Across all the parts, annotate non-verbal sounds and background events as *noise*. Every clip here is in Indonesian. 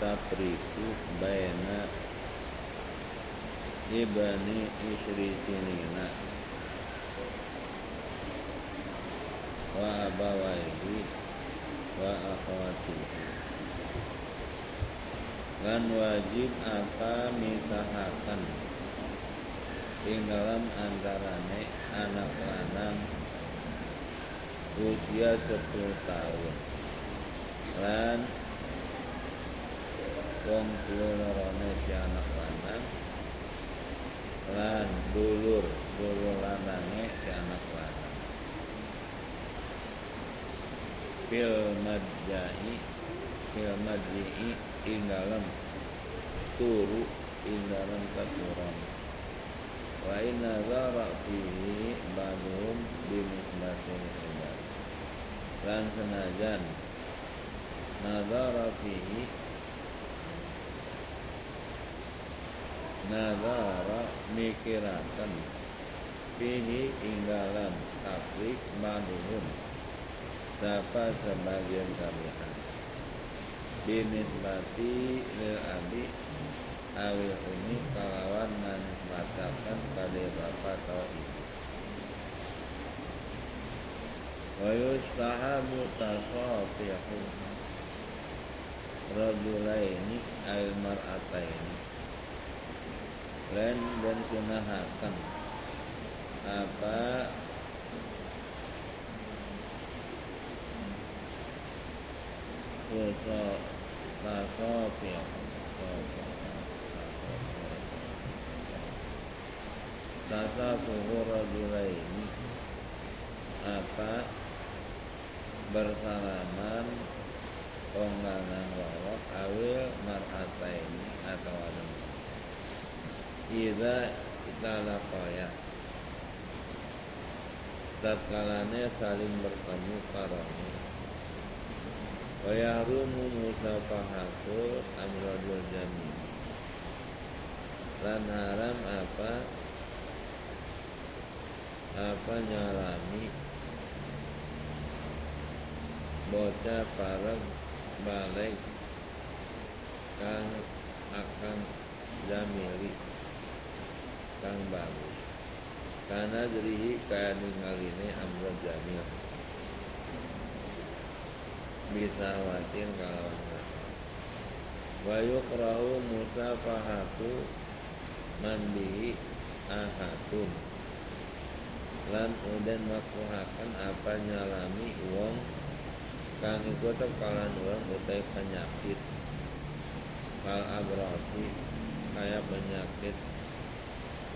tafriqu baina ibani isri sinina. Wa abawaihi wa akhwatihi. Lan wajib apa misahakan? Ing dalam antarane anak lanang usia 10 tahun. Lan wong tuwa si anak lanang lan dulur dulur lanange si anak lanang. Fil madjai fil madjai ing dalem turu ing dalem katuran. Wa inna zara fihi ba'dhum binisbatin ila lan senajan nazara fihi nazara mikirakan fihi inggalan tafrik maduhum Sapa sebagian kalian. Binisbati lil abi Awil umi kalawan manisbatakan pada bapak atau ibu. Wa yustahabu tasafihu Rajulaini al mar'ataini Len dan sunahakan Apa? Kusa tasafihu Tasafuhu rajulaini Apa? Bersalaman wong lanang wawak awil mar'ataini atau ada Ida italaqaya tatkalanya saling bertemu karami wa yahrumu musafahatu amradul jami. Lan haram apa? Apa nyalami? Bocah pareg balik kang akan jamili kang bagus karena dirihi kaya ini amro jamil. Bisa watin kalau wa yukrahu musafahatu mandihi ahadun. Lan uden makruhakan apa nyalami wong kang iku kalan orang utai penyakit. Kal abrasi kaya penyakit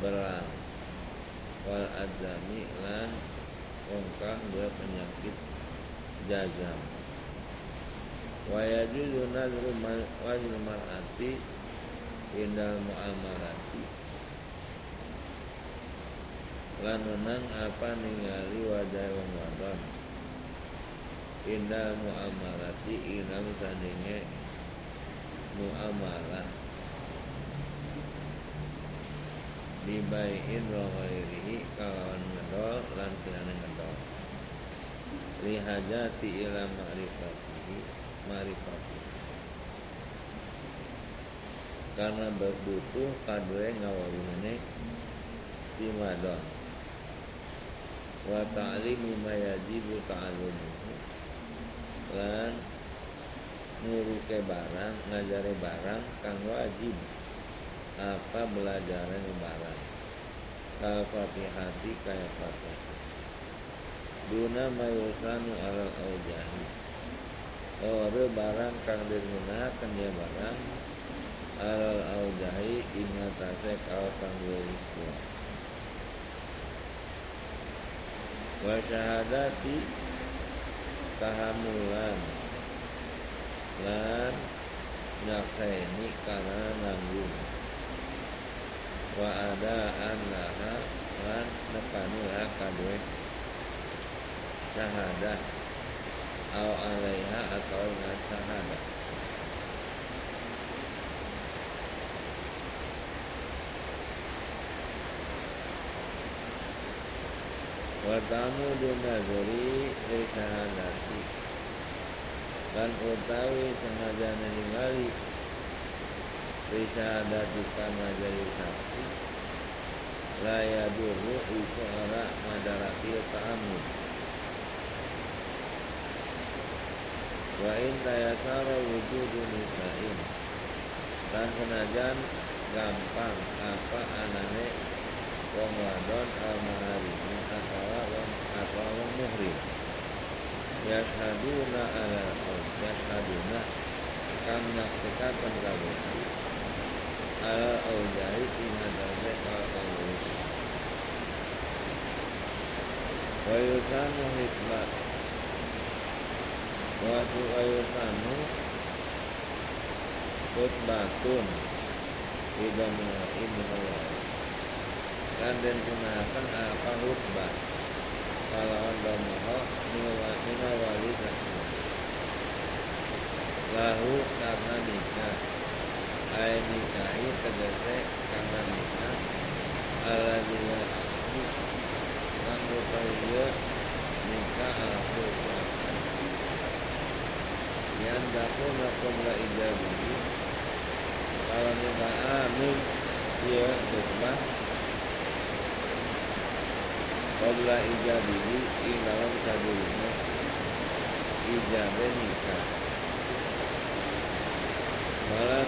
belang wal adzami lan wong kang dua penyakit jazam wa yajuzu nadru wajil mar'ati indal muamalati. Lan menang apa ningali wajah wong wadon. Indah muamalati inam sandinge muamalah Dibaiin wa ghairihi kalawan ngedol lan kilana ngedol. Lihajati ila ma'rifatihi ma'rifatihi. Karena berbutuh kadwe ngawalunane si madon. Wa ta'limu ma yajibu ta'alumuhu lan nuruke barang ngajare barang kang wajib apa belajaran barang kal fatihati kaya fatihah duna mayusanu alal aujahi. Ore barang kang digunakan dia barang alal aujahi ingatase kau kang kuat wa syahadati tahamulan. Lan nyakseni karena nanggung wa ada laha lan nekani laha kadue syahadah au alaiha atau ngan syahadah wa tamu dunazuri li syahadati. Dan utawi sengaja ningali Saksi Laya dulu iku ora madarati ta'amud Wa in tayasara wujudu nisa'in. Dan senajan gampang apa anane wong wadon al maharimin atau wong atau wong muhrim. Yashaduna ala yashaduna kang nyaksikan kabeh ala aujahi ing atase al awis wa yusanu hikmat wa yusanu khutbatun Idamul ilmu kan dan gunakan apa hutbah kalau domoho mina wali lahu karena nikah ay nikahi tegese karena nikah ala dia kang rupaya nikah hutbah yang dakun qabla ijabi kalau nikah amin ya hutbah Qabla ijabihi ing dalam sadurunge ijabe nikah. Wala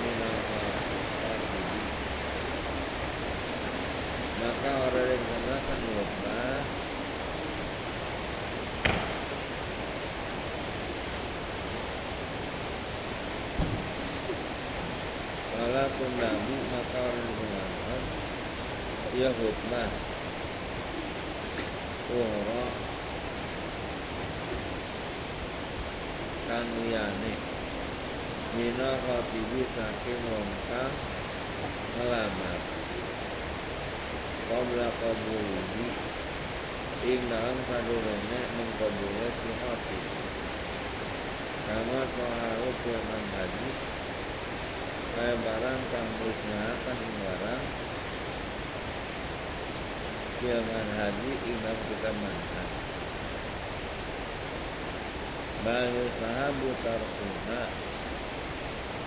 minal fardhi. Maka orang yang menggunakan khutbah Wala sundabu maka orang yang Ya khutbah Ora kang liyane mina khatibi saking wong kang ngelamar. Qabla qabulihi ing dalam sadurunge mengkabule si khatib kama soharu firman haji. Kaya barang kang musnahakan ing barang Filman haji imam kita manhaj Bal sahabu tarkuha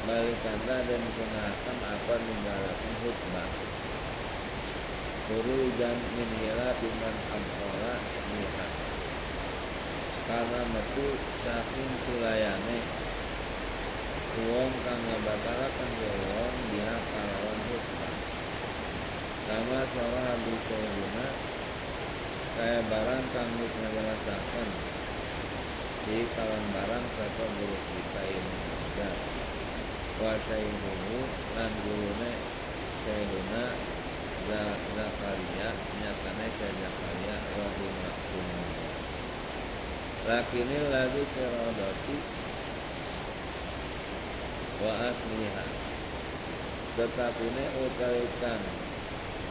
Balikanda dan kenakan apa meninggalkan hutbah Furujan min hila biman abdora niha Karena metu saking sulayane Uang kang ngabatalakan uang dia kalawan hutbah Sama suara habis sayyidina Kaya barang kang wis ngajelasaken Di kawan barang sapa guru kita ini Wa sayyiduhu lan gurune sayyidina Zakaria nyatane saya Zakaria rahimahullah Lakinil lagi firadati Wa asliha. Tetapi ini utaikan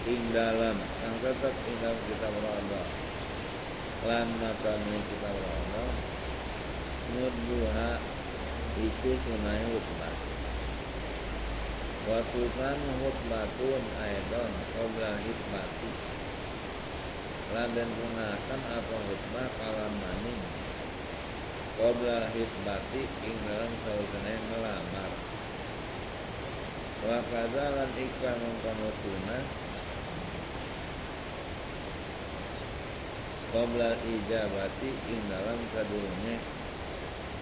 ing dalam yang tetap ing dalam kitab Allah lan matane kitab Allah murduha itu sunai hutbah Watusan hutbatun aidon Qobla hikmati. Lan dan gunakan apa hutbah kalam maning Qobla hikmati ing dalam sausane melamar. Wa lan iklan mengkono Qabla ijabati ing dalam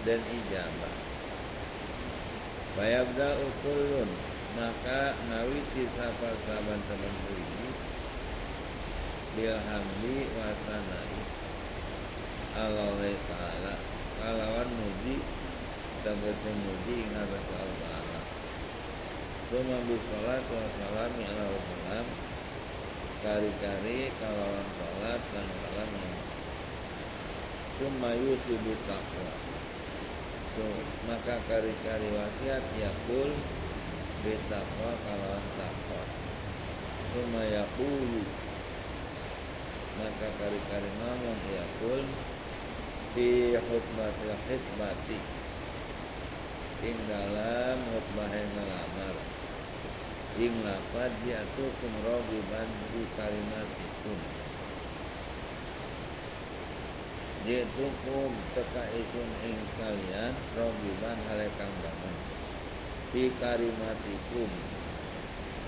dan ijabah. Bayabda ukulun maka nawiti sapa saban saban ini bilhamdi wasanai Allah Ta'ala. Kalawan muji tegese muji ing atas Allah Ta'ala Suma bisolat wa salami ala kari-kari kalawan sholat dan salam Cuma yusibu takwa so, Maka kari-kari wasiat yakul Bitakwa kalawan takwa Cuma yakulu Maka kari-kari ngomong yakul Fi khutbatil khidmati Ing dalam yang melamar. Ing lafad ya'tukum raghiban bi kalimatikum Jitukum teka isun ing kalian Rogiban halekang bangun Fi karimatikum.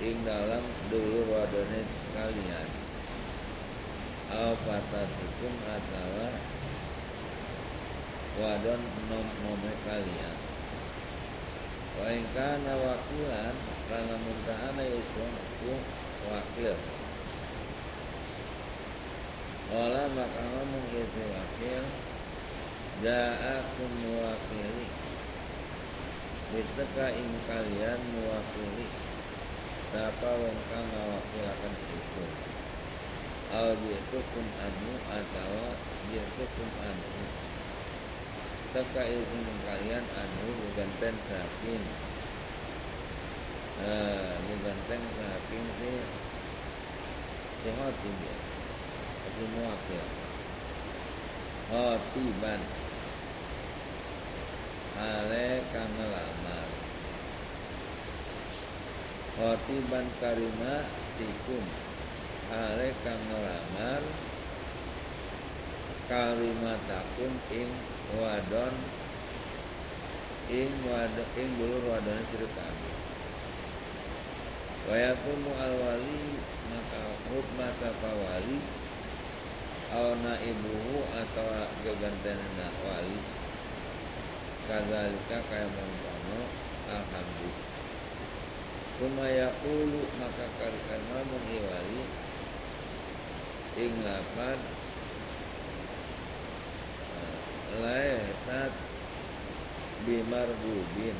Ing dalam dulur wadone sekalian. Al patatikum atau Wadon nom nome kalian. Wa wakilan Karena muntahana isun ku wakil. Ola maka ngomong itu wakil. Ja'akum mewakili Bisteka ing kalian mewakili Siapa wong kang ngawakilakan isun Al kum anu atau kum anu. Teka isun kalian anu Buganten saking Eh, buganten saking si Si hotim ya. Semua ya. Khotiban Ale kang ngelamar Khotiban karima tikum. Ale kang ngelamar Kalimatakum ing wadon Ing wadon ing dulur wadon sirut kami. Wayakumu al-wali maka hukmata wali Auna ibuhu atau gegantenna wali kadzalika kaya mangkono alhamdulillah. Kuma yaqulu maka kalikan ngomong wali ing lapan eh, bimarbubin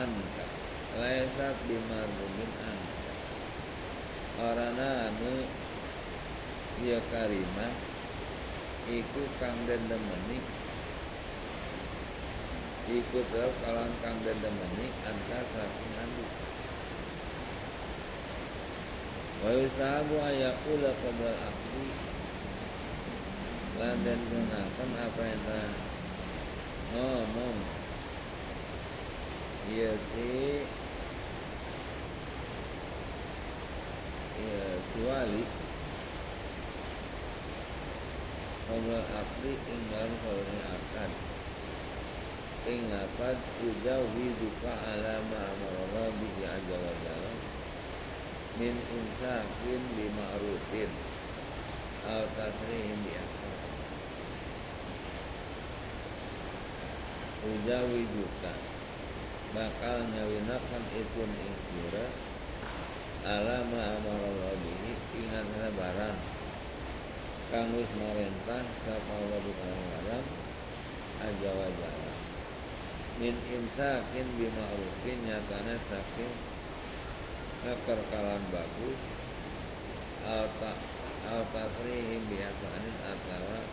anka. Laesat bimarbubin anka. Orana anu Iya karimah Iku kang den demeni Iku terus kalang kang den demeni Anta saking andi Wa yusahabu ayakula qabla akli Lan den gunakan apa yang telah Ngomong. Iya si Iya si wali Qabla akli ing dalam kaulnya akan Ing akad Ujawi duka ala ma'amarallah Bihi aja wa jalla Min insakin bima'rufin Al tasrihim bi Ujawi duka Bakal nyawinakan ikun ing sira Ala ma'amarallah bihi Ingat barang. Kang wis marentah sapa Allah Subhanahu aja min imsakin bima'rufin nyatane saking kekerkalan bagus alta altasrihim bihasanin atau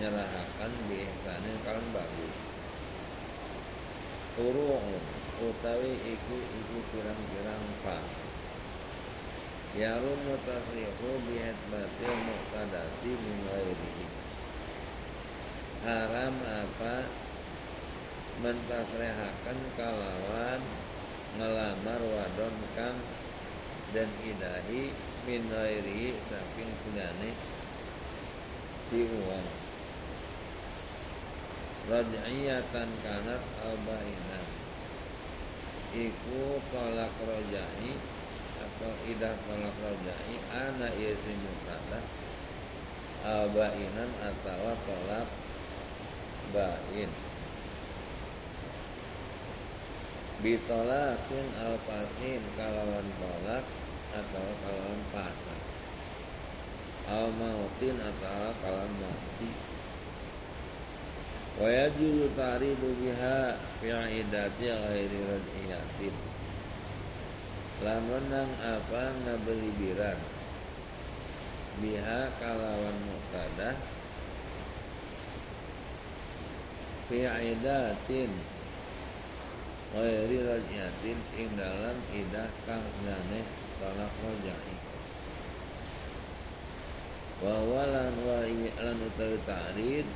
nyerahakan bihasanin kalan bagus. Turu'un utawi iku iku pirang-pirang pak Yarumu tasrihu bihatbatil muqtadati min ghairihi. Haram apa mentasrehakan kalawan ngelamar wadon kang dan idahi min ghairihi saking sugane di uang Raj'iyatan kanat al-bainah Iku tolak rojai atau idah tolak rojai ana iya si mubtada abainan atau tolak bain bitolakin alpasin kalawan tolak atau kalawan pasang. Al mautin atau kalawan mati. Wa yajuzu ta'ridu biha fi idati ghairi rad'iyatin lamunang apa ngabeli biran biha kalawan muqtadah. Fi idatin ghairi raj'atin ing dalam idah kang jane talak rajai wa walan wa lan utawi ta'rid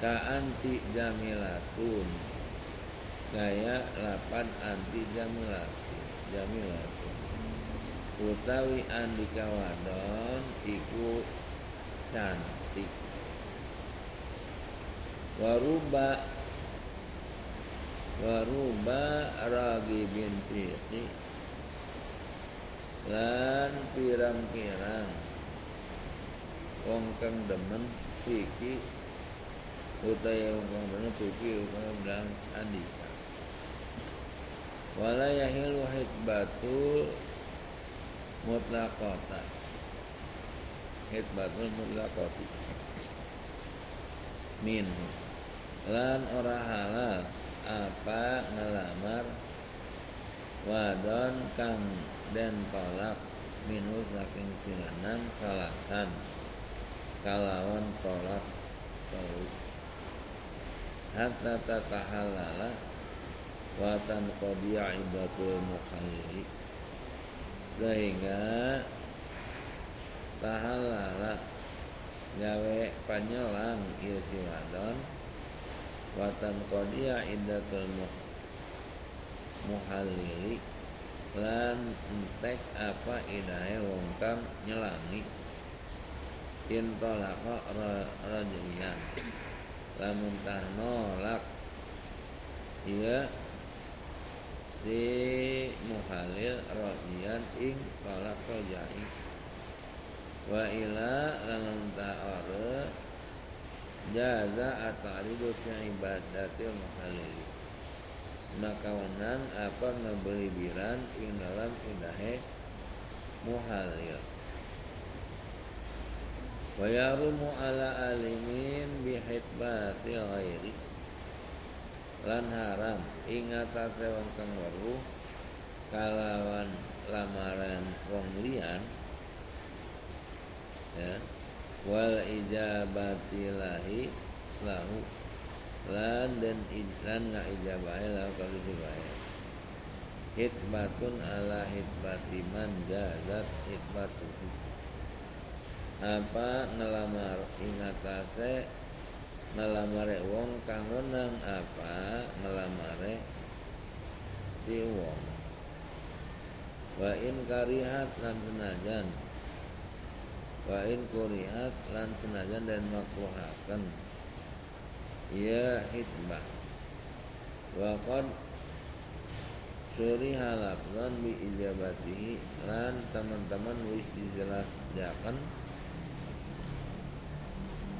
ka anti jamilatun. Gaya lapan anti jamilatun jamilah utawi andika wadon iku cantik. Waruba waruba ragi binti lan pirang-pirang. Wong kang demen iki utawa wong kang demen iki utawa andika. Wala yahilu hitbatul mutlaqata hitbatul mutlaqati min. Lan ora halal apa ngelamar wadon kang den tolak minus saking silanang salasan. Kalawan tolak tau. Hatta tatahalala watan qadiya ibatul mukhallili. Sehingga tahalala gawe panyelang ieu si wadon watan qadiya idatul muhallili. Lan entek apa idahe wong kang nyelangi. Intolaka rajian lamun tah nolak iya. Si muhalil rodian ing tolak rojai wa ila lamun ta'ara jaza ataridu fi ibadatil muhalil maka wenang apa ngebeli biran ing dalam indahe muhalil. Wa yarumu ala alimin bihitbati ghairi. Lan haram ing atase wong kang weruh kalawan lamaran wong liyan ya wal ijabati lahi lahu. Lan dan lan nga ijabahe lahu kalau dibae hitbatun ala hitbati man jazat hitbatuhu apa ngelamar ingatase ngelamare wong kang wenang apa ngelamare si wong? Wa in karihat lan senajan wa in kurihat lan senajan dan makruhaken. Ya hitbah wa qad suri halafzan bi ijabatihi lan teman-teman wis dijelaskan.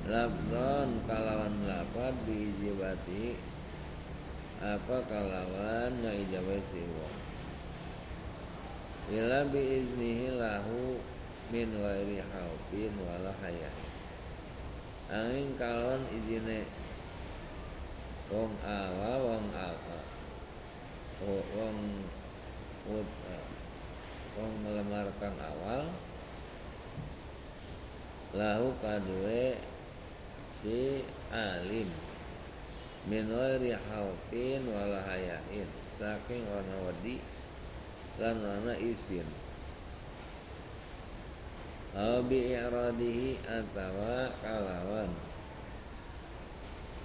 Labdon kalawan lapad bi ijabatihi. Apa kalawan ngaijabai si wong ila bi iznihi lahu min ghairi haufin wala hayah. Angin kalon izine wong awa wong awa wong wong wong ngelamar kang awal lahu kadue si alim. Min ghairi haufin wala hayain saking warna wedi lan warna isin Aw bi i'radihi atawa kalawan.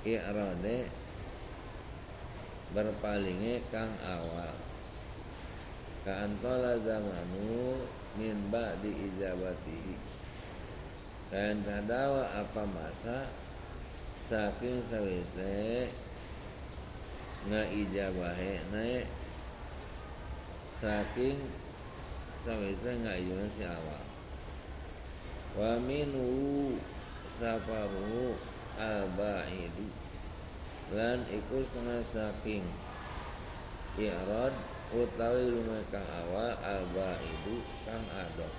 I'rade berpalinge kang awal. Ka'antola zamanu min ba'di ijabatihi. Kain tadawa apa masa saking sawise nga ijabahe ne saking sawise nga ijabahe si awal wa minhu safaru al-ba'idu lan iku setengah saking i'rad utawi lumeh kang awal al-ba'idu kang adok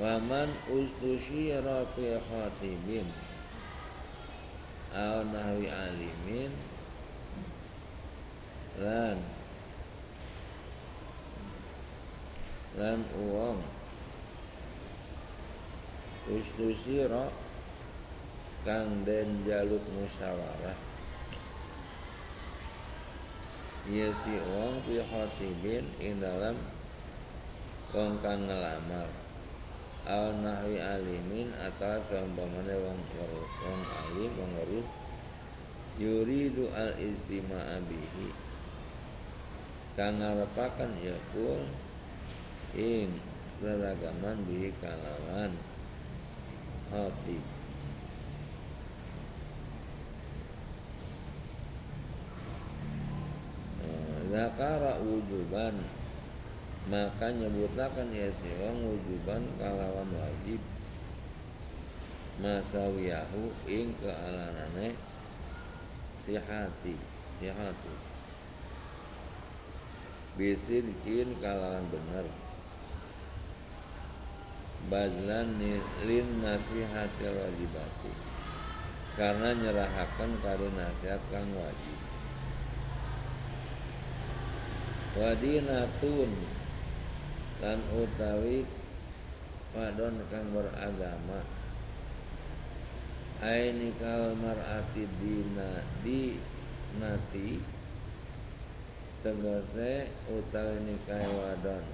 Waman ustusyira fi khatibin. Aw nahwi alimin. Lan Lan uang ustusira kang den jaluk musyawarah. Iya si wong fi khatibin ing dalam wong kang ngelamar. Al nahwi alimin atau seumpamane wong wong alim wong weruh yuridu al istima'a bihi. Kang ngarepaken yakul ing seragaman bihi kalawan khatib eh, Zakara wujuban. Maka nyebutakan ya siwang wujuban kalawan wajib. Masawiyahu ing kealanane sihati sihatu bisidkin kalawan bener bazlan lin nasihati wajibati karena nyerahakan kali nasihat kang wajib. Wadinatun dan utawi wadon kang beragama. Aini mar'ati dina di nati tegese utawi nikah wadon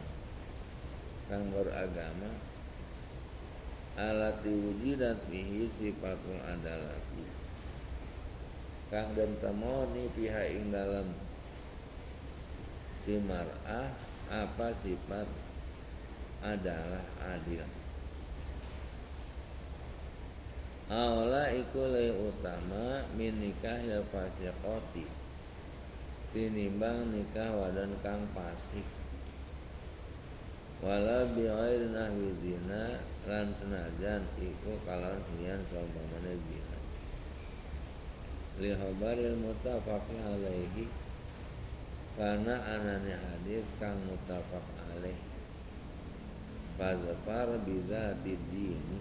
kang beragama alati wujidat bihi sifatul adalati kang den temoni pihak ing dalam si mar'ah apa sifat adalah adil. Aula iku le utama min nikah ya fasiqati tinimbang nikah wadan kang fasik wala bi ghairi nahwi zina lan senajan iku kalawan hian saumpamane zina. Li habaril mutafaq alaihi karena anane hadis kang mutafaq alaih. Fazfar biza dini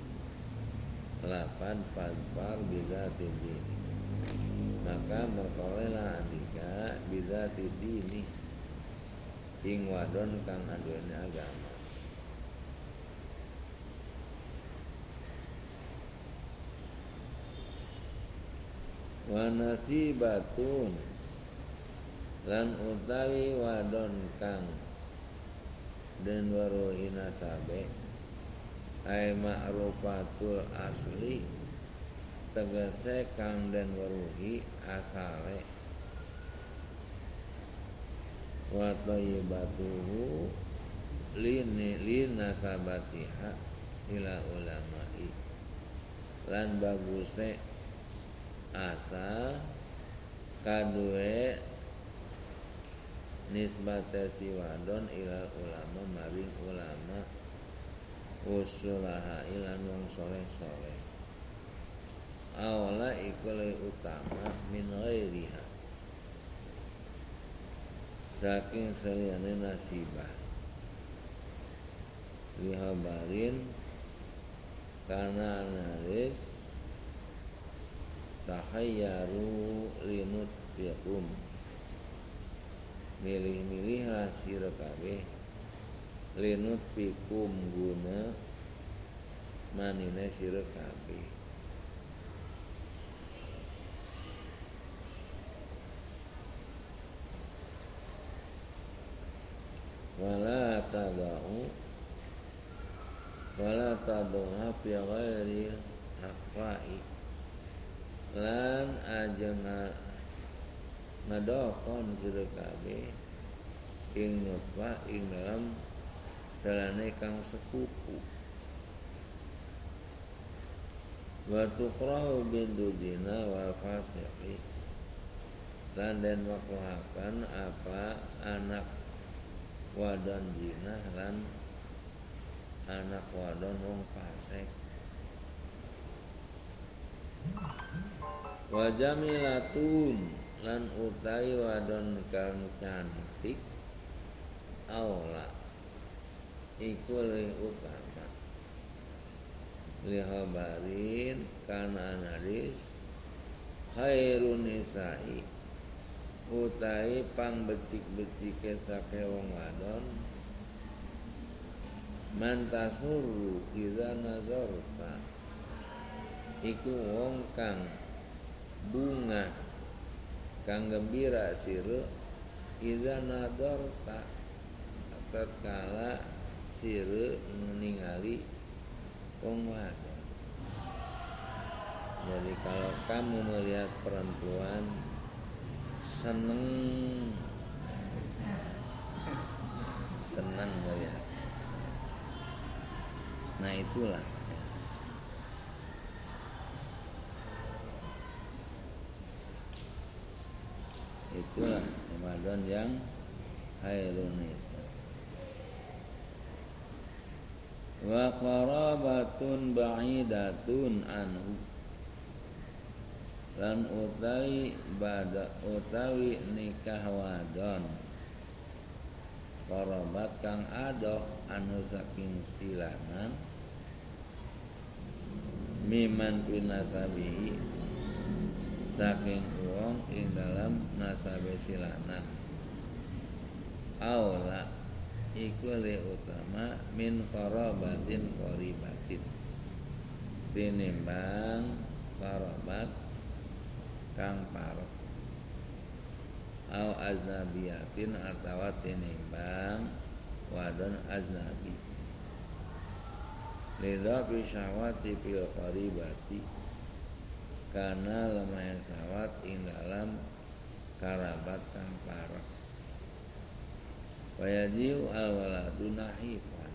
Lapan fazfar biza dini. Maka merkolelah andika biza dini Ing wadon kang aduane agama. Wanasibatun Lan utawi wadon kang dan waruhi nasabe ay ma'rufatul asli tegese kang dan waruhi asale wa thayyibatuhu lini linasabatiha ila ulama'i. Lan baguse asal kadue nisbata si wadon ilal ulama maring ulama usulaha ilan wong soleh soleh awala iku utama min ghairiha saking saliyane nasibah. Lihabarin karena naris tahayyaru linut yakum milih-milihlah sira kabeh linut pikum guna manine sira wala tadau. Wala tadauha fi ghairi haqai lan aja ngadokon sira kabeh. Ing nutfah ing dalam salane kang sepupu wa tuqrahu bintu dina wal fasiqi. Den makruhakan apa anak wadon dina lan anak wadon wong fasik. Wa jamilatun lan utai wadon kang cantik aula iku le utama. Lihabarin kana hadis khairun nisa'i utai pang betik-betike sake wong wadon. Mantasuru iza nazarta. Iku wong kang bunga kang gembira sira iza nadarta tatkala sira ningali wong wadon. Jadi kalau kamu melihat perempuan seneng. Senang ya. Nah itulah. Itulah Ramadan yang Hayrunis wa qarabatun ba'idatun anhu lan utawi bada utawi nikah wadon. Karabat kang adoh anu saking silangan. Miman pinasabihi saking wong ing dalam nasabe silanan aula iku le utama min qarabatin qaribatin tinimbang qarabat kang parek au aznabiyatin atawa tinimbang wadon aznabi. Lida fi syahwati fil qaribati. Karena lemah sawat ing dalam karabat kang parek Wayajiu al-waladu nahifan.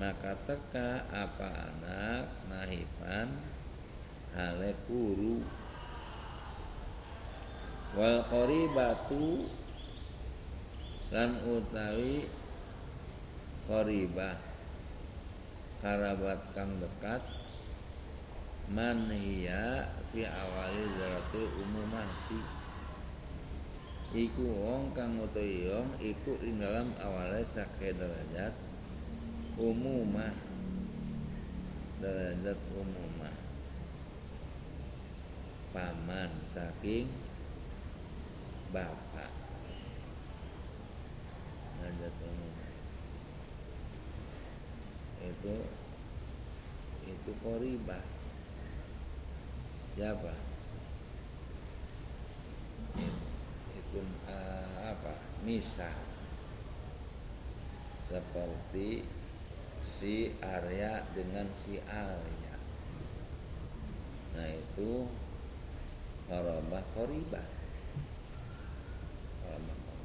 Maka teka apa anak nahifan Hale kuru Wal qaribatu Lan utawi Qaribah. Karabat kang dekat Man hiya Fi awali zaratul umumati iku wong kang utawi wong iku ing dalam awale sake derajat umumah. Derajat umumah. Paman saking bapak. Derajat umum itu itu koribah siapa pun uh, apa? Misah seperti si Arya dengan si Arya nah itu korobah koribah korobah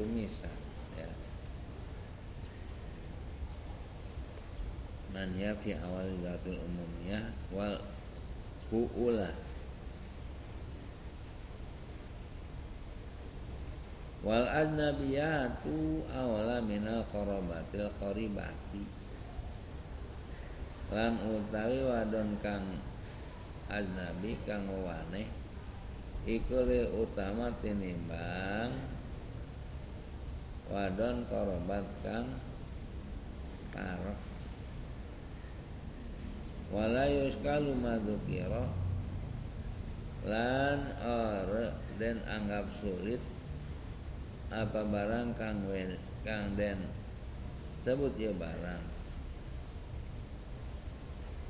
itu misah ya. Man ya fi awal zatul umumnya wal hu'ulah wal ajnabiyatu awla minal qarabatil qaribati lan utawi wadon kang ajnabi kang waneh iku utama tinimbang wadon korobat kang parek. Wala yuskalu madukira lan or dan anggap sulit apa barang kang wen kang den sebut ya barang.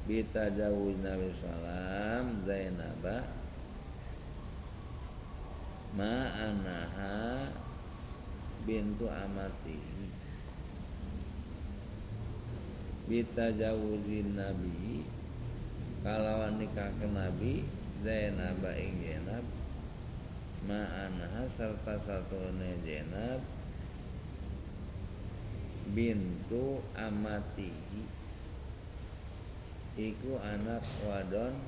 Bita jauh Nabi Salam Zainabah ma anaha bintu amati. Bita jawuzin nabi kalau nikah ke nabi Zainab ing Zainab ma'anha serta satune Zainab bintu amatihi. Iku anak wadon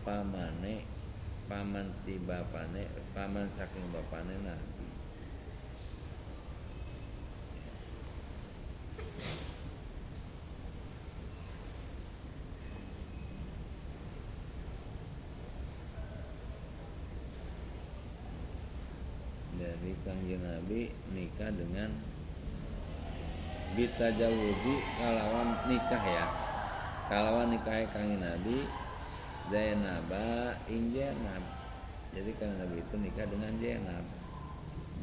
pamane paman ti bapane paman saking bapane Nabi dari kanjeng Nabi nikah dengan Bita jawudi kalawan nikah ya. Kalawan nikah kanjeng Nabi Zainaba ing Zainab. Jadi kanjeng Nabi itu nikah dengan Zainab.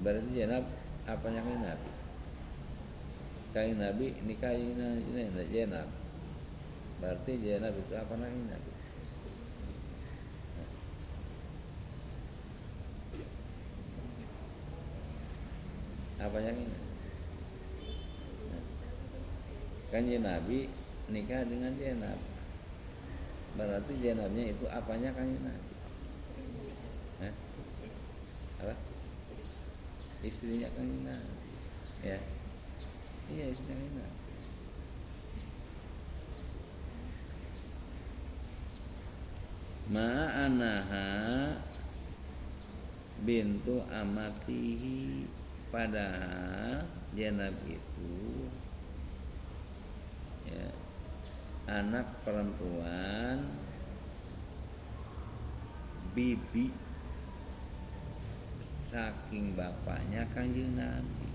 Berarti Zainab apanya kanjeng Nabi? Kanjeng Nabi nikah dengan Zainab. Berarti Zainab itu apa kanjeng Nabi apa yang ini kanji Nabi nikah dengan Zainab. Berarti Zainabnya itu apanya kanji Nabi? Hah? apa? Istrinya kanji Nabi. Ya. Iya istrinya kanji Nabi. Ma'anaha bintu amatihi padahal Zainab itu ya, anak perempuan bibi saking bapaknya kanjeng Nabi.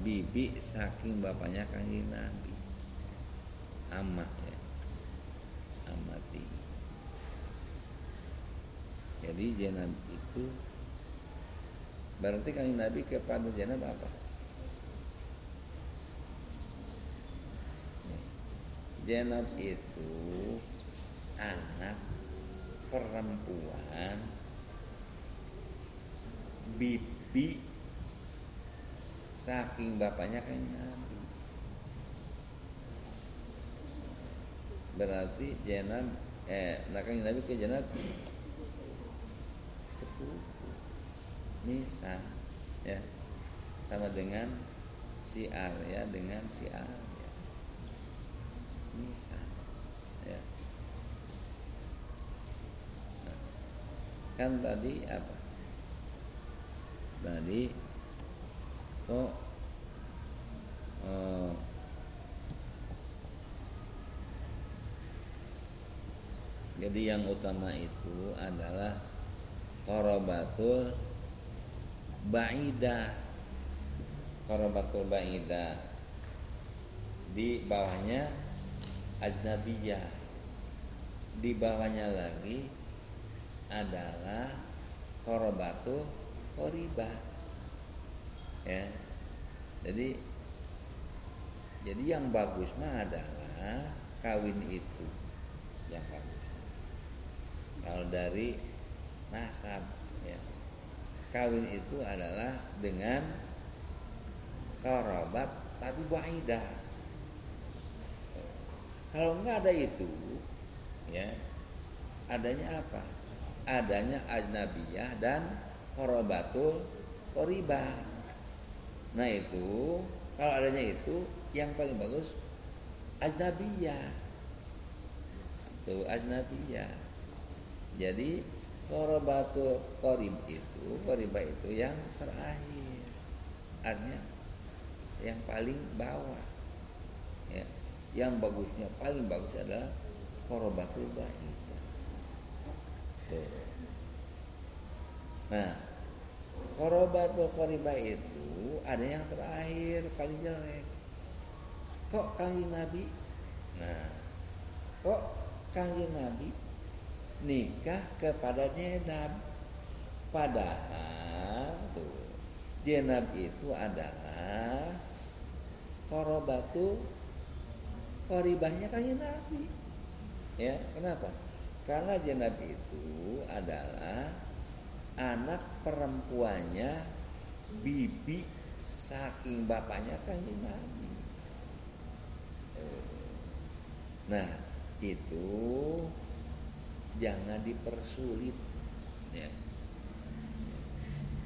Bibi saking bapaknya kanjeng Nabi. Amat ya. Amati jadi Zainab itu berarti kanjeng Nabi kepada Zainab apa? Zainab itu anak perempuan bibi saking bapaknya kan Nabi. Berarti Zainab eh nakang Nabi ke Zainab? Sepupu misah ya. Sama dengan si Arya dengan si Arya misah ya. Nah, kan tadi apa? Tadi kok oh, jadi yang utama itu adalah korobatul ba'idah korobatul ba'idah di bawahnya ajnabiyah. Di bawahnya lagi adalah korobatul riba ya. Jadi jadi yang bagus mah adalah kawin itu yang bagus. Kalau dari nasab ya kawin itu adalah dengan karabat tapi waidah kalau enggak ada itu ya adanya apa adanya ajnabiyah dan korobatul koriba. Nah itu kalau adanya itu yang paling bagus ajnabiyah. Itu ajnabiyah. Jadi korobatul korib itu koriba itu yang terakhir. Artinya yang paling bawah. Ya. Yang bagusnya paling bagus adalah korobatul baik. Nah, Korobatul koribah itu ada yang terakhir paling jelek. Kok kanjeng Nabi? Nah, kok kanjeng Nabi nikah kepada Jenab? Padahal tuh Jenab itu adalah korobatu koribahnya kanjeng Nabi. Ya, kenapa? Karena Jenab itu adalah anak perempuannya bibi saking bapaknya kan Nabi. Nah, itu jangan dipersulit ya.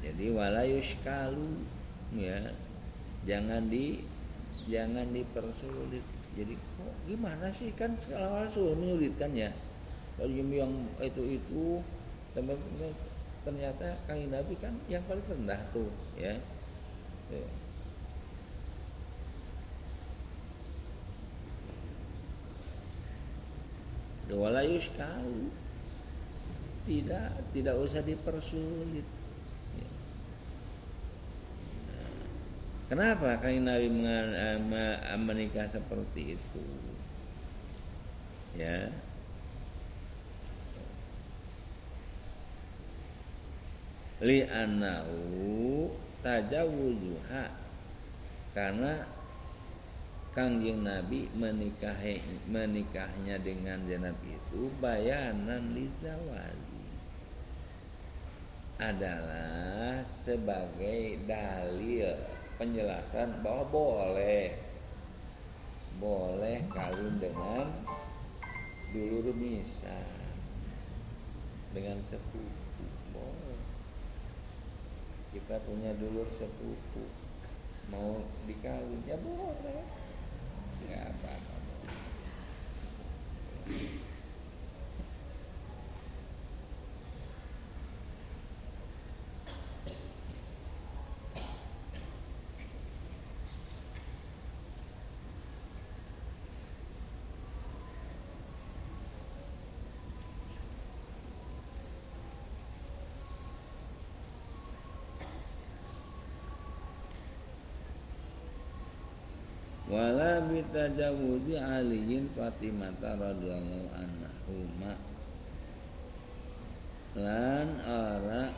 Jadi walayus kalu ya. Jangan di jangan dipersulit. Jadi kok gimana sih kan segala hal menyulitkan ya. Kalau yang itu itu ternyata kang Nabi kan yang paling rendah tuh ya. Wala yuskalu tidak tidak usah dipersulit. Ya. Kenapa kang Nabi menikah seperti itu? Ya, li'annahu tajawuzuha karena Kangjeng Nabi menikahi menikahnya dengan Zainab itu bayanan lizawali adalah sebagai dalil penjelasan bahwa boleh. Boleh kawin dengan dulur misa dengan sepupu. Boleh. Kita punya dulur sepupu. Mau dikawin? Ya boleh nggak apa-apa wala bitajawuzi aliyin Fatimah radhiyallahu anha. Lan ora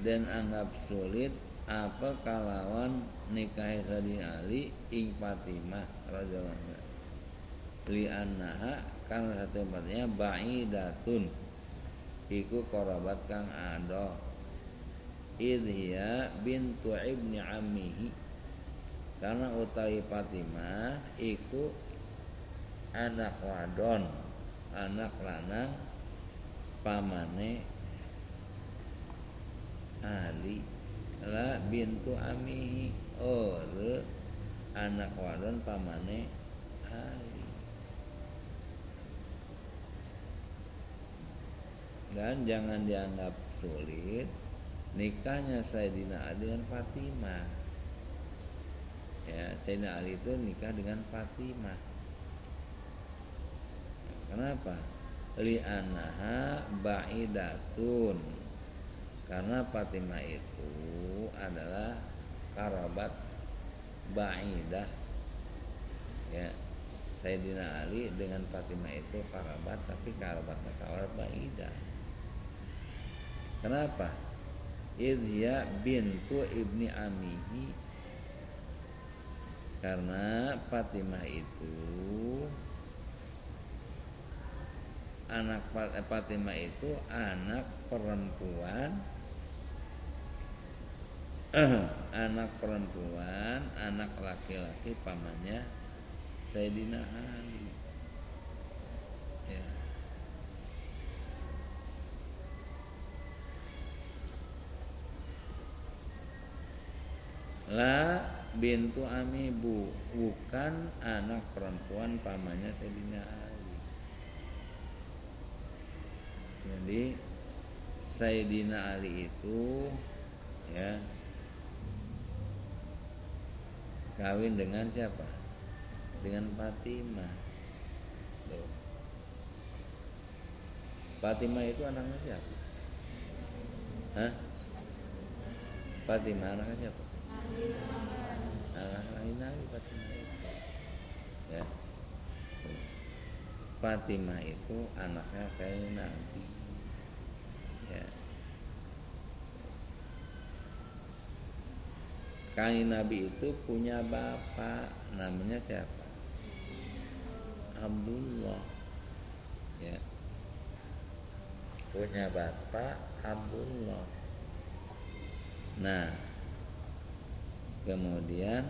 dan anggap sulit apa kalawan nikah Sayyidina Ali ing Fatimah radhiyallahu li annaha karena satu tempatnya ba'idatun. Iku korobat kang ado. Idhiya bintu ibni ammihi karena utawi Fatimah iku anak wadon anak lanang pamane Ali la bintu amihi. Or anak wadon pamane Ali. Dan jangan dianggap sulit nikahnya Sayyidina Ali dengan Fatimah ya Sayyidina Ali itu nikah dengan Fatimah. Kenapa? Li'anaha ba'idatun. Karena Fatimah itu adalah karabat ba'idah. Ya Sayyidina Ali dengan Fatimah itu karabat tapi karabatnya karabat ba'idah. Kenapa? Idhya bintu ibni amihi Karena Fatimah itu Anak eh, Fatimah itu anak perempuan. *clears throat* Anak perempuan Anak laki-laki pamannya Sayyidina Ali La bintu Ami bu bukan anak perempuan pamannya Sayyidina Ali. Jadi Sayyidina Ali itu ya kawin dengan siapa? Dengan Fatimah. Tuh. Fatimah itu anaknya siapa? Hah? Fatimah anaknya siapa? Nabi Fatimah itu ya. Fatimah itu anaknya kayak Nabi ya. Kain Nabi itu punya bapak namanya siapa? Abdullah. Ya. Punya bapak Abdullah nah kemudian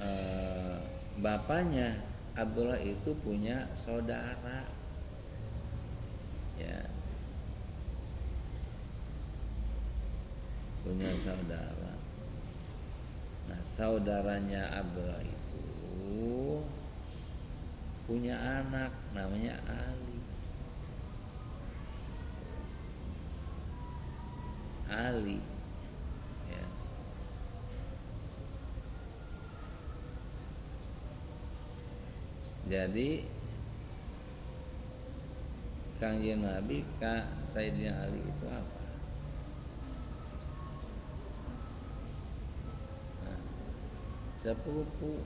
eh, bapaknya Abdullah itu punya saudara. Ya. Punya saudara. Nah saudaranya Abdullah itu punya anak namanya Ali Ali ya. jadi Kanjeng Nabi Kak Sayyidina Ali itu apa? Nah, sepupu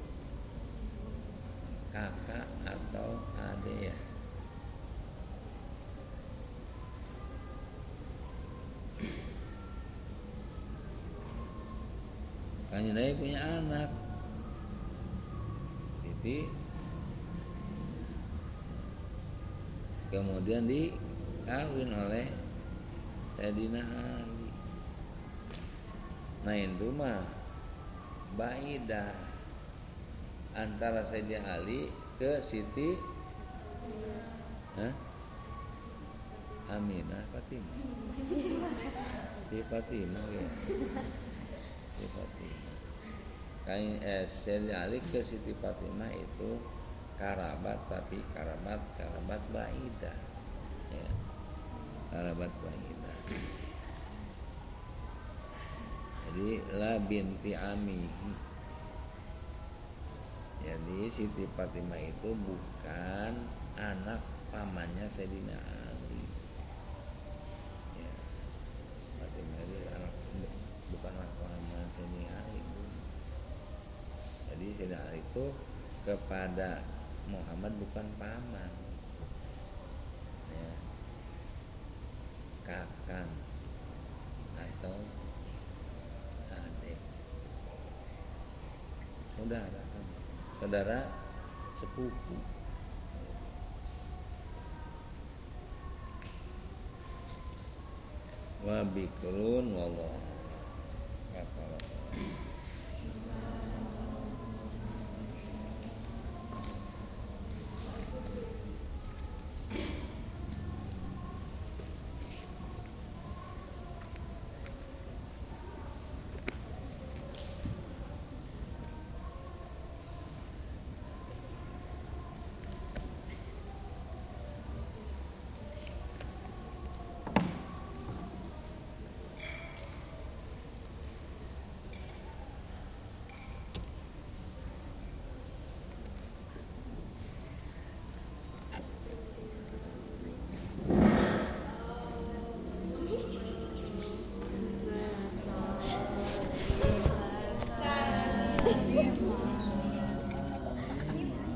kakak atau adik ya Nabi punya anak. Jadi kemudian dikawin oleh Sayyidina Ali. Nah itu mah Baidah antara Sayyidina Ali ke Siti Hah? Aminah Fatimah. Siti Fatimah ya. Siti Fatimah kain eh, ke Siti Fatimah itu karabat tapi karabat karabat baida. Ya karabat baida. Jadi la binti amihi. Jadi Siti Fatimah itu bukan anak pamannya Ali ya Fatimah itu anak bukan anak pamannya Sayyidina Ali itu kepada Muhammad bukan paman. Ya. Kakang atau adik. Saudara kan? Saudara sepupu. Wa bikrun wallahu